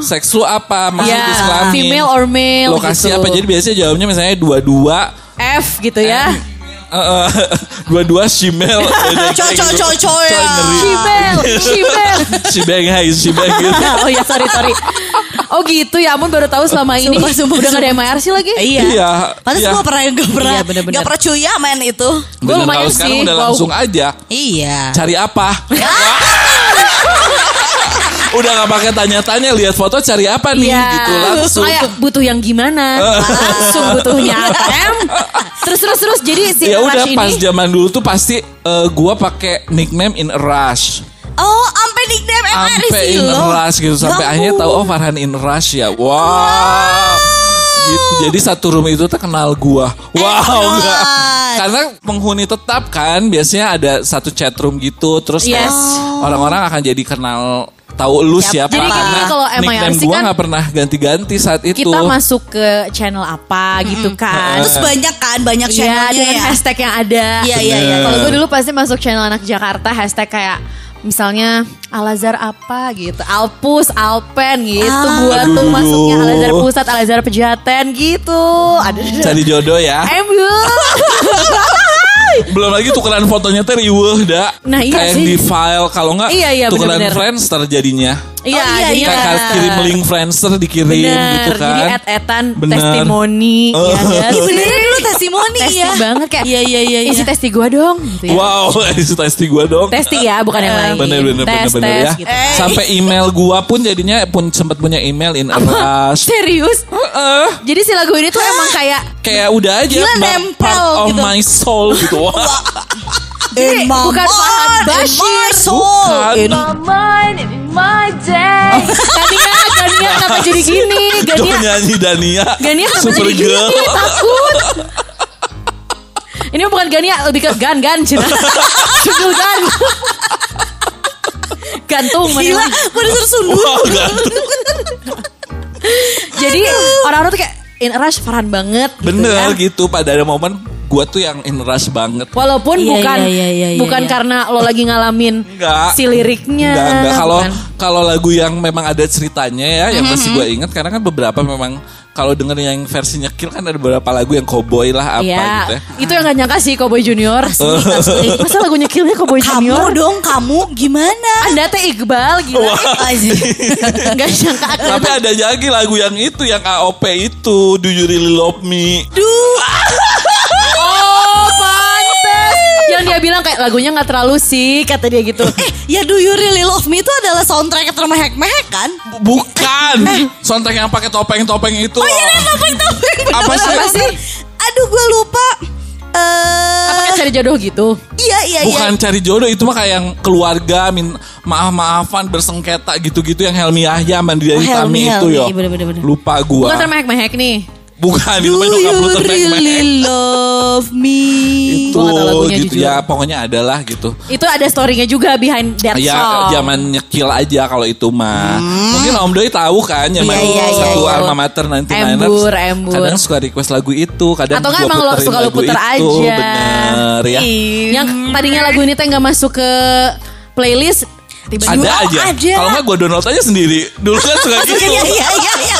Seks lu apa? Maksud Ya, jenis kelamin. female or male Lokasi gitu. apa? Jadi biasanya jawabnya misalnya dua-dua. F gitu ya. eh, eh, [LAUGHS] dua-dua shemale. Coy, coy, coy, coy, ya. Shibel, Shibel. Shebang hai, gitu. oh ya sorry sorry. Oh gitu ya ampun baru tahu selama ini Sumpah, sumpah, udah gak ada MIRC lagi. Iya. Iya. Pantes iya. gue pernah gak pernah Iya, bener-bener. gak pernah cuya main itu. Gue Bener, lumayan kalau sekarang sih. udah Wow. langsung aja. Iya. Cari apa? [LAUGHS] udah gak pakai tanya-tanya lihat foto cari apa nih Iya. gitu langsung. Kayak butuh yang gimana? [LAUGHS] Langsung butuhnya em. Terus terus terus jadi si ya udah Rush pas ini zaman dulu tuh pasti eh, gua pakai nickname in a rush. Oh, sampai nickname MRC Sampai in a rush gitu sampai Ya akhirnya tahu oh Farhan in rush ya. Wow. Gitu. Jadi satu room itu tuh kenal gua. Wow, God. enggak. Karena penghuni tetap kan biasanya ada satu chat room gitu terus Yes. orang-orang akan jadi kenal tahu lu siapa Jadi karena gini, kalau nickname gua kan nggak pernah ganti-ganti saat itu. kita masuk ke channel apa gitu kan. Terus banyak kan, banyak Iya channelnya dengan ya. hashtag yang ada. Iya, iya, iya. Kalau gue dulu pasti masuk channel anak Jakarta hashtag kayak misalnya Al-Azhar apa gitu, Alpus, Alpen gitu. Ah. Gua Aduh, tuh masuknya Al-Azhar Pusat, Al-Azhar Pejaten gitu. Ada Cari jodoh ya. MU. [LAUGHS] Belum lagi tukeran fotonya teh riweuh dah. Nah, iya Kayak sih. di file kalau nggak Iya, iya, tukeran bener-bener. Friendster jadinya. Iya, Oh, iya, iya. Kayak kirim link Friendster dikirim Bener, gitu kan. jadi et-etan Bener. testimoni Oh. ya nggak Ih, sih? beneran dulu testimoni Testi ya. banget kayak Iya, iya, iya. Isi iya. testi gua dong gitu ya. Wow, [LAUGHS] itu testi gue dong. Testi ya, bukan yang lain. Bener bener bener tes, bener tes, ya. gitu. Eh. Sampai email gua pun jadinya pun sempat punya email in a rush. [LAUGHS] Serius? Heeh. Jadi si lagu ini tuh emang kayak Kayak udah aja Gila, nempel part of gitu. my soul gitu. [LAUGHS] In my bukan mind, Farhan in Bashir. my soul. Bukan. In- [LAUGHS] Gania, Gania kenapa jadi gini? [LAUGHS] Gania, nyanyi Dania. Gania kenapa Super jadi gini? girl. Takut. Ini bukan Gania, lebih ke gan gan cina. [LAUGHS] Sundul gan. Gantung Gila, mana. gue disuruh sundul. Wow, gantung. Jadi orang-orang tuh kayak in a rush Farhan banget. gitu Bener kan. gitu pada ada momen gua tuh yang in rush banget. Walaupun Iya, bukan iya, iya, iya, bukan iya. karena lo lagi ngalamin Enggak. si liriknya. Enggak, enggak. Kalau kalau lagu yang memang ada ceritanya ya, yang masih gue ingat karena kan beberapa memang kalau denger yang versi nyekil kan ada beberapa lagu yang cowboy lah apa Iya, gitu ya. itu yang gak nyangka sih Cowboy Junior. [LAUGHS] asli. Masa lagunya killnya Cowboy Kamu Junior? dong, kamu gimana? Anda teh Iqbal gila. [LAUGHS] Gak nyangka. Tapi ada lagi lagu yang itu yang AOP itu Do You Really Love Me. Duh, bilang kayak lagunya gak terlalu sih kata dia gitu. eh ya Do You Really Love Me itu adalah soundtrack termehek-mehek kan? Bukan. Soundtrack yang pakai topeng-topeng itu. Oh iya, topeng-topeng. Apa sih? Apa sih? Aduh, gue lupa. Eh, Apa kayak cari jodoh gitu? iya iya iya. Bukan cari jodoh itu mah kayak yang keluarga min maaf-maafan bersengketa gitu-gitu yang Helmi Yahya Mandiri Oh, Helmi, Tami itu yo. Bener, bener, bener. Lupa gua. Bukan termehek-mehek nih. Bukan itu Do mah nyokap lu you really love me? Itu lagunya, gitu jujur. ya pokoknya adalah gitu. Itu ada story-nya juga behind that Ya song. zaman nyekil aja kalau itu mah. Mungkin Om Doi tahu kan zaman Iya, iya, iya, satu iya. alma mater 99ers. Embur, embur. Kadang suka request lagu itu, kadang Atau gua emang lo suka lagu puter itu. aja. Bener ya. Yang tadinya lagu ini teh nggak masuk ke playlist tiba-tiba Ada Oh, aja. Kalau nggak gue download aja sendiri. Dulu kan suka [LAUGHS] gitu. Iya iya iya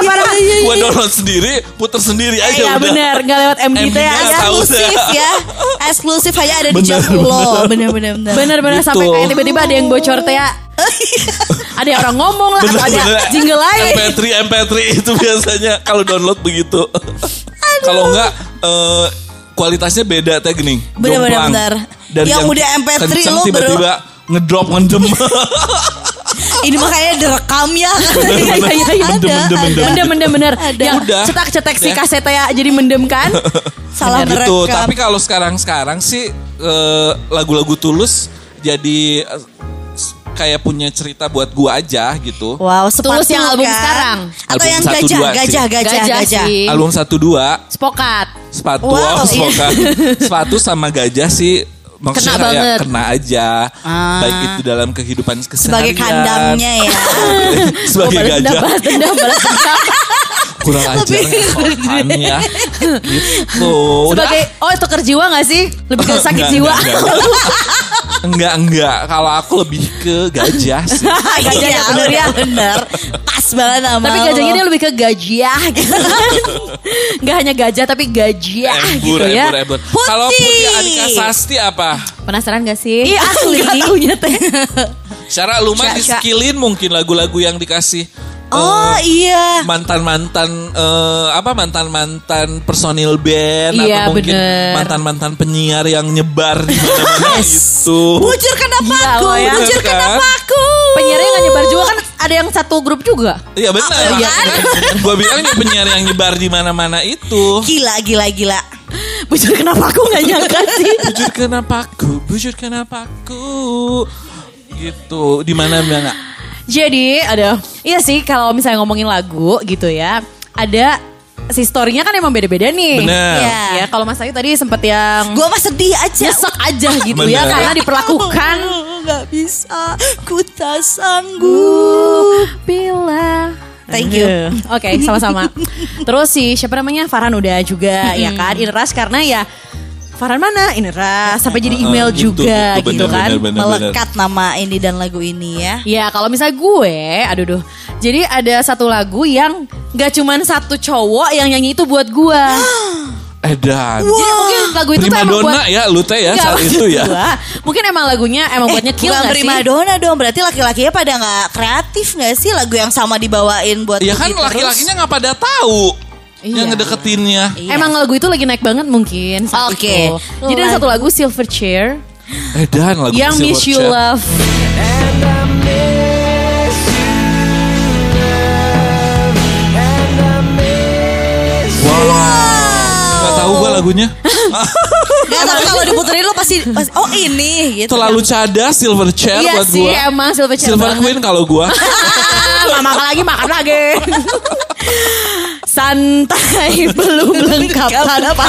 iya. parah parah parah. gue download sendiri, puter sendiri aja Iya udah. bener nggak lewat MD teh ya. Eksklusif ya. Eksklusif hanya ada di Bener, jam lo. Bener bener bener. Bener-bener Gitu. sampai kayak tiba-tiba ada yang bocor teh ya. ada yang orang ngomong lah atau ada jingle lain. MP3 MP3 itu biasanya kalau download begitu. Kalau enggak eh, kualitasnya beda teh gini. Bener, bener, bener. Dan Yang udah MP3 kenceng lu tiba-tiba ngedrop ngendem. [LAUGHS] Ini mah kayaknya direkam ya. [LAUGHS] Iya iya iya. iya. Mendem, mendem, bener. Ada. Yang Udah. cetak-cetak si Ya. kaset ya jadi mendem kan. [LAUGHS] Salah gitu. merekam. Tapi kalau sekarang-sekarang sih eh, lagu-lagu tulus jadi eh, kayak punya cerita buat gua aja gitu. Wow, Tulus sepatu yang album kan? sekarang. Atau Album yang satu, gajah, dua sih. gajah, gajah, Gajah gajah. sih. Album 1 2 Spokat. sepatu Wow, iya. semoga sepatu sama gajah sih maksudnya Kena banget. kena aja Ah. baik itu dalam kehidupan keseharian Sebagai kandangnya ya. [LAUGHS] sebagai Oh, balas dendam, gajah balas dendam, balas dendam. [LAUGHS] kurang ajar nggak sopan ya gitu udah Sebagai oh tuker jiwa gak sih? Lebih ke [LAUGHS] sakit Enggak, jiwa. enggak, enggak. enggak enggak kalau aku lebih ke gajah sih [LAUGHS] Gajah Iya, ya bener ya. bener. Pas banget sama Tapi gajahnya dia lebih ke gajah gitu. [LAUGHS] Gak hanya gajah tapi gajah embur gitu ya. embur embur Putih. kalau putih Adika Sasti apa Penasaran gak sih? Iya, asli. Gak taunya teh. Cara lu mah Sya- di sya. skillin mungkin lagu-lagu yang dikasih Oh iya. mantan mantan apa mantan mantan personil band Iya, atau mungkin bener. mantan mantan penyiar yang nyebar di mana-mana [LAUGHS] gitu. Bujur kenapa Gila aku? ya. Bujur kan? kenapa aku? Penyiarnya gak nyebar juga kan ada yang satu grup juga. Iya benar. Oh, iya. Gue bilang ya penyiar yang nyebar di mana-mana itu. Gila, gila, gila. Bujur kenapa aku gak nyangka sih? Bujur kenapa aku? Bujur kenapa aku? Gitu di mana-mana. Jadi ada iya sih kalau misalnya ngomongin lagu gitu ya ada si story-nya kan emang beda-beda nih. Bener. Iya. Ya kalau Mas Ayu tadi sempet yang Gue mah sedih aja. nyesek aja gitu ya Bener. karena diperlakukan [LAUGHS] Gak bisa, ku tak sanggup. bila Thank you. Oke, sama-sama. [LAUGHS] Terus si siapa namanya Farhan udah juga ya kan Inras karena ya Farhan mana Inras sampai jadi email gitu, juga gitu, gitu bener, kan. bener, bener. Melekat nama ini dan lagu ini ya. Ya kalau misalnya gue, aduh duh. Jadi ada satu lagu yang gak cuman satu cowok yang nyanyi itu buat gue. [GASPS] Edan. Jadi mungkin lagu itu tuh Prima emang buat ya lu teh ya Nggak, saat itu ya. gua, mungkin emang lagunya emang buat nyekil Bukan gak prima sih? donna dong, berarti laki-lakinya pada nggak kreatif nggak sih lagu yang sama dibawain buat Ya kan laki-lakinya nggak pada tahu Iya. yang ngedeketinnya. Emang lagu itu lagi naik banget mungkin Oke. itu. Jadi ada satu lagu Silver Chair Edan lagu yang Silver Miss You Chair. Love. Gak tahu gue lagunya. [LAUGHS] Nggak, tapi kalau diputerin lo pasti, pasti oh ini gitu. Terlalu cadas Silver Chair Iya buat sih gue. emang Silver Chair Silver banget. Queen kalau gue. [LAUGHS] Makan lagi makan lagi. [LAUGHS] Santai [LAUGHS] belum lengkap tanpa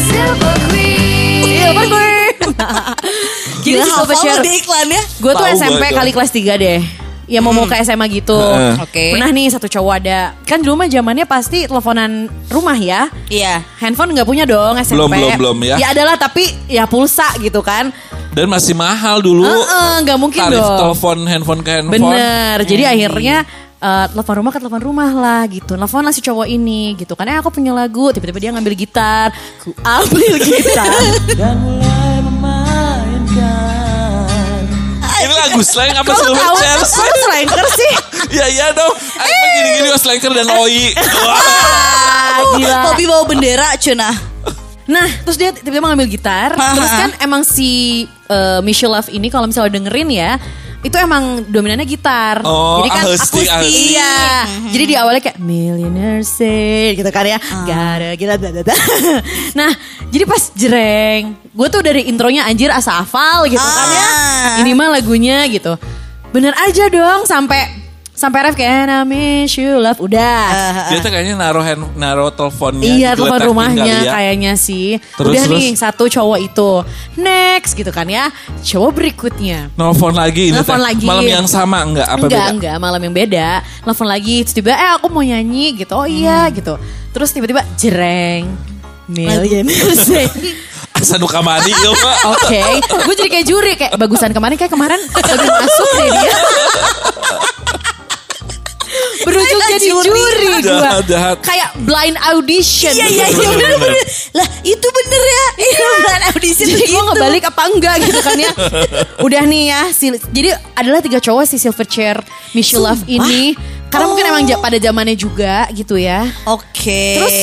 Silver Queen. Silver Queen. Jadi Gila Chair lo di iklannya. Gue tuh SMP kali kelas 3 deh. Ya mau mau ke SMA gitu. Heeh. Oke. Pernah nih satu cowok ada. Kan dulu mah zamannya pasti teleponan rumah ya. Iya. Handphone nggak punya dong SMP. Belum, belum, belum ya. Ya adalah tapi ya pulsa gitu kan. Dan masih mahal dulu. Heeh, nggak mungkin Tarif dong. telepon handphone ke handphone. Bener. Jadi akhirnya eh, telepon rumah ke telepon rumah lah gitu. Telepon lah si cowok ini gitu kan. Eh aku punya lagu. Tiba-tiba dia ngambil gitar. Ku ambil [LAUGHS] gitar. Ini lagu slang apa Kok Silver tahu Chair? Kamu slanker sih? Ya iya dong. Aku gini-gini was Slanker dan Oi. Wah. [LAUGHS] Gila. Bawa bendera cuna. Nah, terus dia tiba-tiba ngambil gitar. Terus kan emang si eh, Michelle Love ini kalau misalnya dengerin ya, itu emang dominannya gitar. Oh, Jadi kan akustik, akustik. Iya. Jadi di awalnya kayak millionaire say gitu kan ya. Gara kita da, da, da. [LAUGHS] Nah, jadi pas jereng, gue tuh dari intronya anjir asa hafal gitu kan ya. Ah. Ini mah lagunya gitu. Bener aja dong sampai Sampai ref kayak I miss you love. Udah. Dia tuh kayaknya naruh hand, naruh teleponnya. Iya telepon rumahnya ya. kayaknya sih. Terus, Udah terus? nih satu cowok itu. Next gitu kan ya. Cowok berikutnya. Nelfon lagi ini Nelfon lagi. Malam yang sama enggak apa enggak, beda? enggak, malam yang beda. Telepon lagi, terus tiba eh aku mau nyanyi gitu. Oh iya Hmm. gitu. Terus tiba-tiba jereng. Millionaires [LAUGHS] Day. Asa nu kamari ya, Pak. Oke, gue jadi kayak juri kayak bagusan kemarin kayak kemarin lebih masuk deh dia. [LAUGHS] Berujung Kayak jadi juri. juri, gue. Kayak blind audition. Iya iya iya bener bener. Lah itu bener ya. Itu bukan audisi Jadi gue gitu. ngebalik apa enggak gitu kan ya. [LAUGHS] Udah nih ya. sil- jadi adalah tiga cowok si Silverchair Michelle Love ini. Karena mungkin emang pada zamannya juga gitu ya. Oke. Terus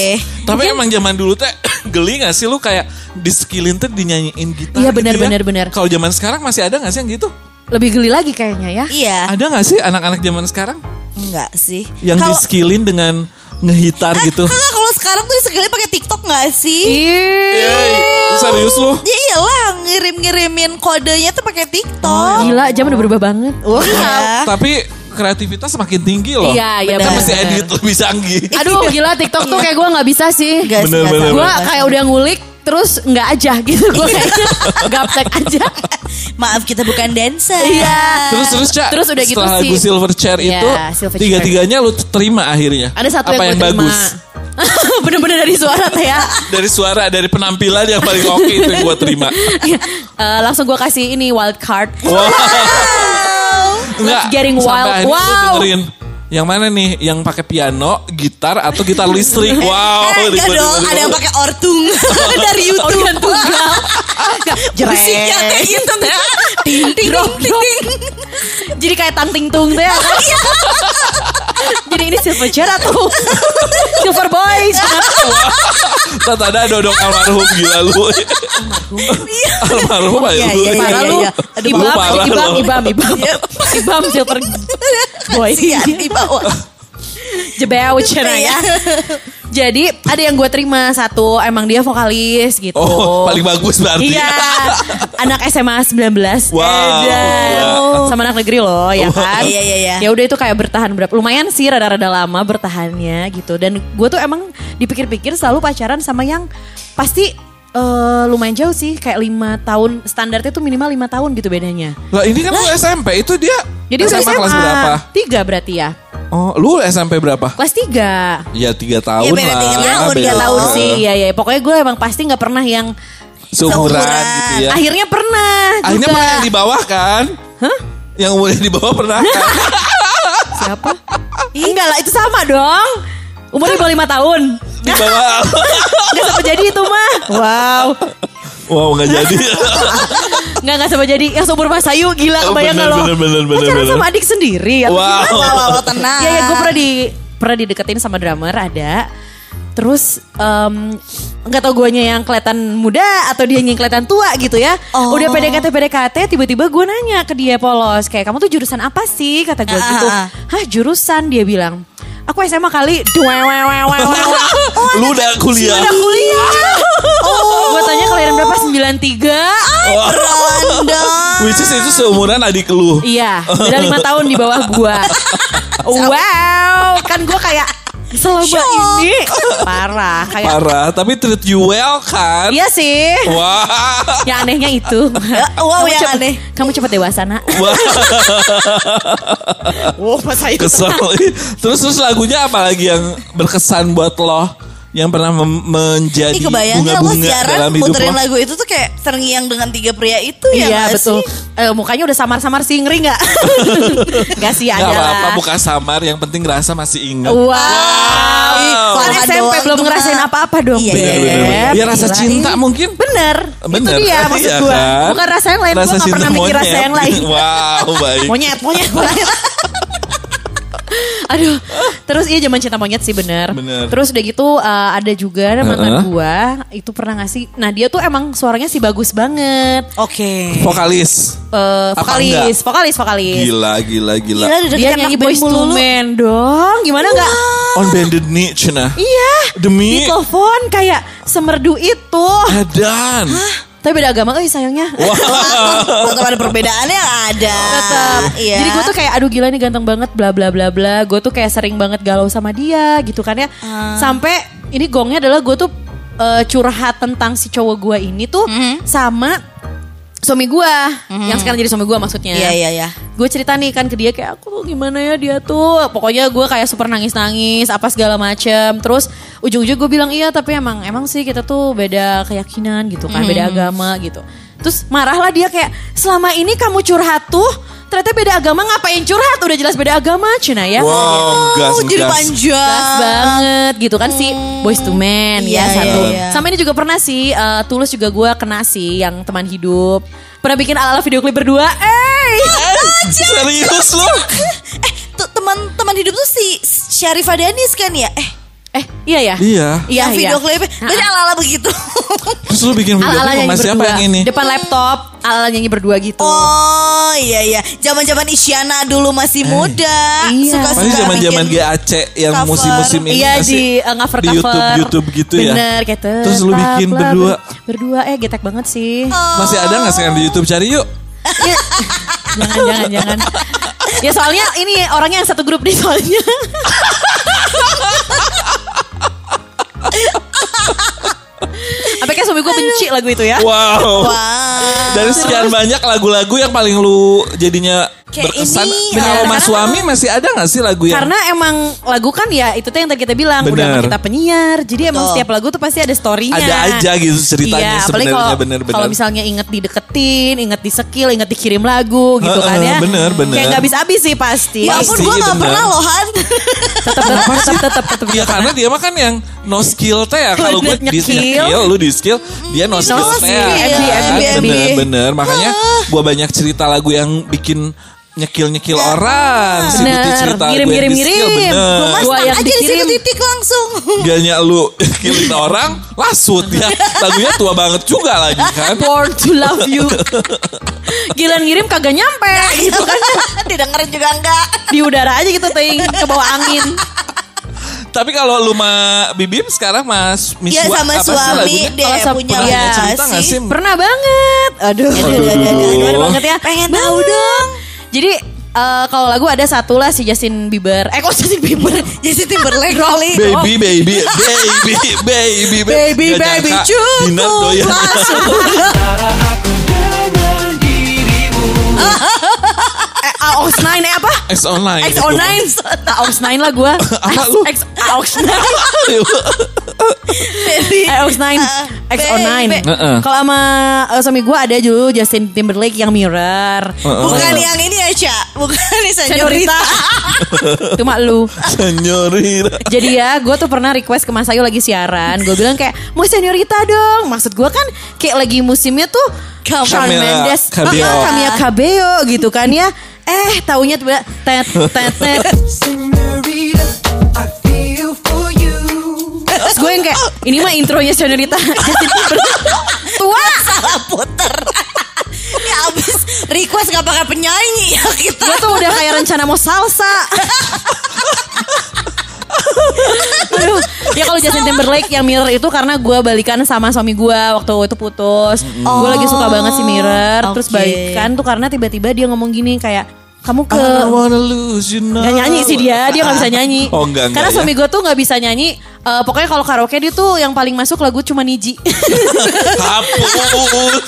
Tapi emang zaman dulu teh [COUGHS] geli gak sih lu kayak di skillin tuh dinyanyiin gitar Iya, gitu benar, ya? benar, benar. Kalau zaman sekarang masih ada gak sih yang gitu? Lebih geli lagi kayaknya ya. Iya. Ada gak sih anak-anak zaman sekarang Enggak sih. yang di Kalau- skillin dengan ngehitar Eh, gitu? Kakak kalau sekarang tuh sekali pakai TikTok gak sih? Iya. Ih, Serius lu? Ya iyalah ngirim-ngirimin kodenya tuh pakai TikTok. Gila, zaman udah berubah banget. Oh, iya. Tapi kreativitas semakin tinggi loh. Iya, iya, Kita mesti edit lebih canggih. Aduh gila TikTok tuh kayak gue nggak bisa sih. Sih, Bener, bener. Gue kayak udah ngulik terus nggak aja gitu. Gue kayaknya [LAUGHS] gaptek aja. Maaf kita bukan dancer. Iya. Terus terus Cak, Terus udah gitu setelah sih. lagu Silverchair Iya, itu Silverchair. tiga-tiganya lu terima akhirnya. Ada satu Apa yang, yang, bagus? [LAUGHS] Bener-bener dari suara teh ya. Dari suara, dari penampilan yang paling oke itu yang gue terima. Eh, langsung gue kasih ini wild card. Wow. Enggak, getting sampai wild. Wow. dengerin. Yang mana nih? Yang pakai piano, gitar, atau gitar listrik? [LAUGHS] Wow. Eh, enggak dong, ada yang pakai ortung [LAUGHS] [LAUGHS] dari YouTube. Organ tunggal. Musiknya kayak gitu ya. Ting ting ting ting. Jadi kayak tanting tung teh. ya kan? Jadi ini silver chair atau [LAUGHS] silver boys? Tak ada dodong almarhum gila lu. almarhum aja Iya, lu. iya, iya, iya. Aduh, Ibam, ibam, ibam, ibam. Ibam silver [LAUGHS] boy. Di bawah. Jebeu cina ya. Jadi ada yang gue terima satu emang dia vokalis gitu. Oh, paling bagus berarti. Iya, [LAUGHS] anak SMA 19. Wow. Edan. Iya. Sama anak negeri loh, ya kan? Iya, iya, iya. Ya udah itu kayak bertahan berapa? Lumayan sih rada-rada lama bertahannya gitu. Dan gue tuh emang dipikir-pikir selalu pacaran sama yang pasti eh, lumayan jauh sih, kayak lima tahun. Standarnya tuh minimal lima tahun gitu bedanya. Lah ini kan lu SMP itu dia. Jadi udah SMA kelas SMA. berapa? Tiga berarti ya. Oh, lu SMP berapa? Kelas tiga. Ya tiga tahun beda lah. tiga Ya, tahun, tiga tahun sih. Iya, iya. Pokoknya gue emang pasti nggak pernah yang Seumuran Seumuran. gitu ya. akhirnya pernah Akhirnya juga. pernah yang di bawah kan? Hah? Yang umurnya di bawah pernah kan? Siapa? Enggak lah, itu sama dong. Umurnya baru lima tahun. di bawah. [LAUGHS] Gak sampai jadi itu mah. Wow. wow, nggak jadi. [LAUGHS] Nggak nggak sampai jadi. Yang seumur Mas Ayu gila Oh, kebayang bener, lo? bener, bener, bener, Pacaran bener. sama adik sendiri. atau Wow. gimana? Wow, wow, tenang. Iya, ya, gue pernah di pernah dideketin sama drummer ada. Terus em, nggak tau guanya yang kelihatan muda atau dia yang kelihatan tua gitu ya. Oh. Udah PDKT PDKT tiba-tiba gue nanya ke dia polos kayak kamu tuh jurusan apa sih kata gue Ah, gitu. ah, ah. Hah jurusan dia bilang. Aku SMA kali. Duewewewewewe. [LAUGHS] lu udah kuliah. Udah kuliah. Oh. Gue tanya kelahiran berapa? 93. Random. [LAUGHS] Which is itu seumuran adik lu. Iya, beda lima tahun di bawah gua. [LAUGHS] wow, kan gua kayak selama Shock. ini parah kayak. Parah, tapi treat you well kan? Iya sih. Wah. Yang anehnya itu. wow, Kamu yang cepet- aneh. Kamu cepat dewasa nak. Wah, Oh, pas saya kesel. terus terus lagunya apa lagi yang berkesan buat lo? Yang pernah menjadi bunga-bunga siaran dalam hidup muterin lo? lagu itu tuh kayak terngiang dengan tiga pria itu ya Iya betul. sih? Eh, mukanya udah samar-samar sih ngeri nggak? [LAUGHS] Gak sih Gak ada apa-apa, lah. buka samar. Yang penting rasa masih ingat. Wow. Ih, Kan SMP doang belum ngerasain apa-apa dong, Iya, iya, Bener, bener. Ya rasa Gila, cinta mungkin. Bener. Bener. Itu dia maksud Iya gue. kan? Bukan rasa yang lain. Gue gak pernah mikir rasa yang lain. [LAUGHS] Wow, baik. Monyet, monyet, monyet. [LAUGHS] Aduh, terus iya zaman cinta monyet sih bener. Bener. Terus udah gitu uh, ada juga mantan Heeh. gua itu pernah ngasih. Nah dia tuh emang suaranya sih bagus banget. Oke. Vokalis. Eh, Apa vokalis, vokalis, vokalis. Gila, gila, gila. Gila udah Dia nyanyi Boys to Men dong. Gimana nggak? On bended knee, Cina. Iya. Demi Di telepon kayak semerdu itu. Edan. Tapi beda agama, eh sayangnya. Tetap ada perbedaannya ada. Tetap. Iya. Jadi gue tuh kayak aduh gila nih ganteng banget bla bla bla bla. Gue tuh kayak sering banget galau sama dia gitu kan ya. Ah. Sampai ini gongnya adalah gue tuh eh, curhat tentang si cowok gue ini tuh Mm-hmm. sama suami gue yang sekarang jadi suami gue maksudnya. Iya iya iya. Gue cerita nih kan ke dia kayak aku tuh gimana ya dia tuh. Pokoknya gue kayak super nangis-nangis apa segala macem. Terus ujung-ujung gue bilang iya tapi emang emang sih kita tuh beda keyakinan gitu kan, beda agama gitu. Terus marahlah dia kayak selama ini kamu curhat tuh ternyata beda agama ngapain curhat udah jelas beda agama Cina ya. Wow, gas, Oh, jadi gas. panjang. Gas banget gitu kan si boys to men Iya, ya satu. iya, iya. Sama ini juga pernah sih eh, tulus juga gue kena sih yang teman hidup. Pernah bikin ala-ala video klip berdua. Eh, Serius lu? Eh, tuh teman-teman hidup tuh si Syarifah Danis kan ya? Eh, eh iya ya. Iya. Iya yang video iya. klipnya. Berarti ala-ala begitu. Terus lu bikin video Ala-ala klip nyanyi sama siapa berdua. yang ini? Depan laptop, ala-ala nyanyi berdua gitu. Oh iya iya, zaman-zaman Isyana dulu masih muda, Iya. suka-suka Pasti zaman-zaman bikin GAC yang musim-musim ini Iya nggak di sih? uh, cover di cover YouTube YouTube gitu ya. Bener kayak Terus lu bikin ber- berdua. Berdua eh getek banget sih. Masih ada nggak sekarang di YouTube cari yuk? jangan jangan jangan. Ya soalnya ini orangnya yang satu grup nih soalnya. [LAUGHS] Apa kayak suami gue benci lagu itu ya? Wow. Wow. Dari sekian banyak lagu-lagu yang paling lu jadinya Kayak berkesan. ini, Kalau ya. Mas Suami masih ada nggak sih lagu yang Karena emang lagu kan ya itu tuh yang tadi kita bilang udah Bener. sama kita penyiar. Jadi emang Betul. setiap lagu tuh pasti ada storynya. Ada aja gitu ceritanya Iya, apalagi sebenarnya, kalau bener-bener. kalau misalnya inget dideketin, inget di skill, inget dikirim lagu gitu kan Heeh, ya. bener, bener. Kayak nggak habis-habis sih pasti. Ya ampun Pasti, gue gak bener. pernah loh Han. tetap tetap tetap tetap tetap. Ya karena dia mah kan yang no skill teh ya kalau gue di skill, lu di skill, dia no skill teh. ya. MB. Bener bener makanya gue banyak cerita lagu yang bikin nyekil nyekil orang. Si Bener. Cerita lagu Ngirim, di. Gua yang aja di dikirim. titik langsung. [LAUGHS] Gaknya lu killin orang, lasut ya. Lagunya tua banget juga lagi kan. Born to love you. [LAUGHS] Gilan ngirim kagak nyampe [LAUGHS] gitu kan. Didengerin juga enggak. Di udara aja gitu ting ke bawah angin. Tapi kalau lu sama Bibim sekarang Mas Miswa Iya sama apa sih suami lagunya? deh Kalau sama- punya Iya lagu cerita nggak sih? Pernah banget. Aduh. Aduh, aduh, aduh, aduh. Gimana banget ya? Pengen Banget. tahu dong. Jadi eh, kalau lagu ada satu lah si Justin Bieber. Eh kok Justin Bieber? [LAUGHS] Justin Timberlake Rolling. [LAUGHS] Baby, baby, baby, baby, Baby, Nggak baby, nyangka cukup Dinar doyan. langsung. Eh, AOX9 eh apa? X online. X09 AOX9 lah gue [LAUGHS] [LAUGHS] Apa lu? [LAUGHS] X AOX9 Baby. AOX9 Ah, X09 baby. Heeh. Kalau sama eh, suami gue ada dulu Justin Timberlake yang Mirror Bukan yang ini ya, Ca. Bukan ini Senorita Senorita. Cuma lu Senyorita. Jadi ya gue tuh pernah request ke Mas Ayu lagi siaran Gue bilang kayak mau seniorita dong Maksud gue kan kayak lagi musimnya tuh Shawn Mendes Cabello. Ah, Camila Cabello gitu kan ya Eh taunya tiba tet tet tet Terus gue yang kayak ini mah intronya Timberlake. [LAUGHS] Tua Salah puter. ya abis request gak pakai penyanyi ya kita. Gue tuh udah kayak rencana mau salsa [LAUGHS] Aduh, ya kalau Justin Timberlake yang Mirror itu karena gue balikan sama suami gue waktu itu putus. Gue lagi suka banget si Mirror. Terus oke. balikan tuh karena tiba-tiba dia ngomong gini kayak kamu ke I don't wanna lose you now. Gak nyanyi sih dia, dia gak bisa nyanyi. Oh enggak, enggak Karena ya. suami gue tuh gak bisa nyanyi. Eh, pokoknya kalau karaoke dia tuh yang paling masuk lagu cuma Niji. [LAUGHS] Hapus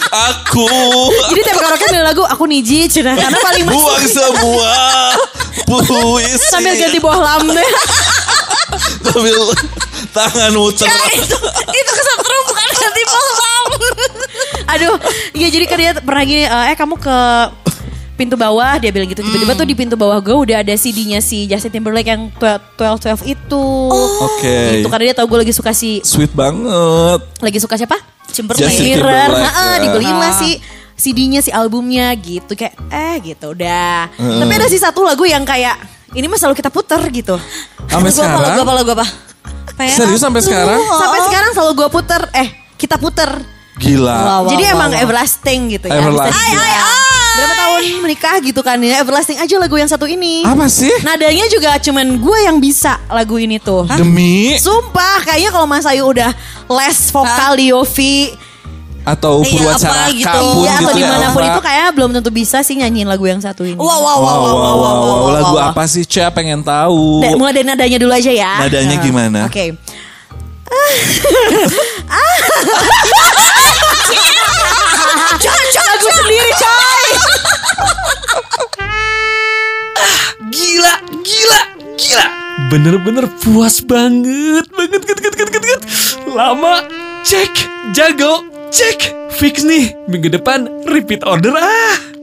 aku. Jadi tiap karaoke milih lagu aku Niji, Cina. Karena paling masuk. Buang semua [LAUGHS] puisi. Sambil ganti bawah lambe. Sambil tangan muter. itu itu kesetrum bukan ganti malam. Aduh, iya jadi kan dia pernah gini, eh eh, kamu ke pintu bawah dia bilang gitu tiba-tiba tuh di pintu bawah gue udah ada CD-nya si Justin Timberlake yang 12 12 itu. Oke. Itu karena dia tahu gue lagi suka si Sweet banget. lagi suka siapa? Timberlake. Justin Mirror. Timberlake, Heeh, ya. dibeliin lah si CD-nya si albumnya gitu kayak eh gitu udah. Tapi ada sih satu lagu yang kayak ini mah selalu kita puter gitu. Sampai apa, sekarang. apa, lagu apa? Pengen Serius sampai sekarang? Sampai sekarang selalu gue puter eh kita puter. Gila. Wow, Jadi wow, emang wow. everlasting gitu ya. Everlasting. Ai, ai, ai. Berapa tahun menikah gitu kan ya. Everlasting aja lagu yang satu ini. Apa sih? Nadanya juga cuman gue yang bisa lagu ini tuh. Demi Sumpah kayaknya kalau Mas Ayu udah les vokal di Yofi. Atau Iya, Purwacaraka gitu. pun Iya gitu atau ya, di mana pun Pak. itu kayak belum tentu bisa sih nyanyiin lagu yang satu ini. Wow, wow, wow, Wow, wow, wow, wow, wow, wow, wow, Lagu wow. apa sih, Cia? Pengen tahu. Da- mulai dari nadanya dulu aja ya. Nadanya Nah, gimana? Oke. [LAUGHS] Lagu sendiri coy. Gila, gila, gila. Bener-bener puas banget, banget, banget, banget, banget, banget. Lama, cek, jago, cek. Fix nih, minggu depan repeat order ah.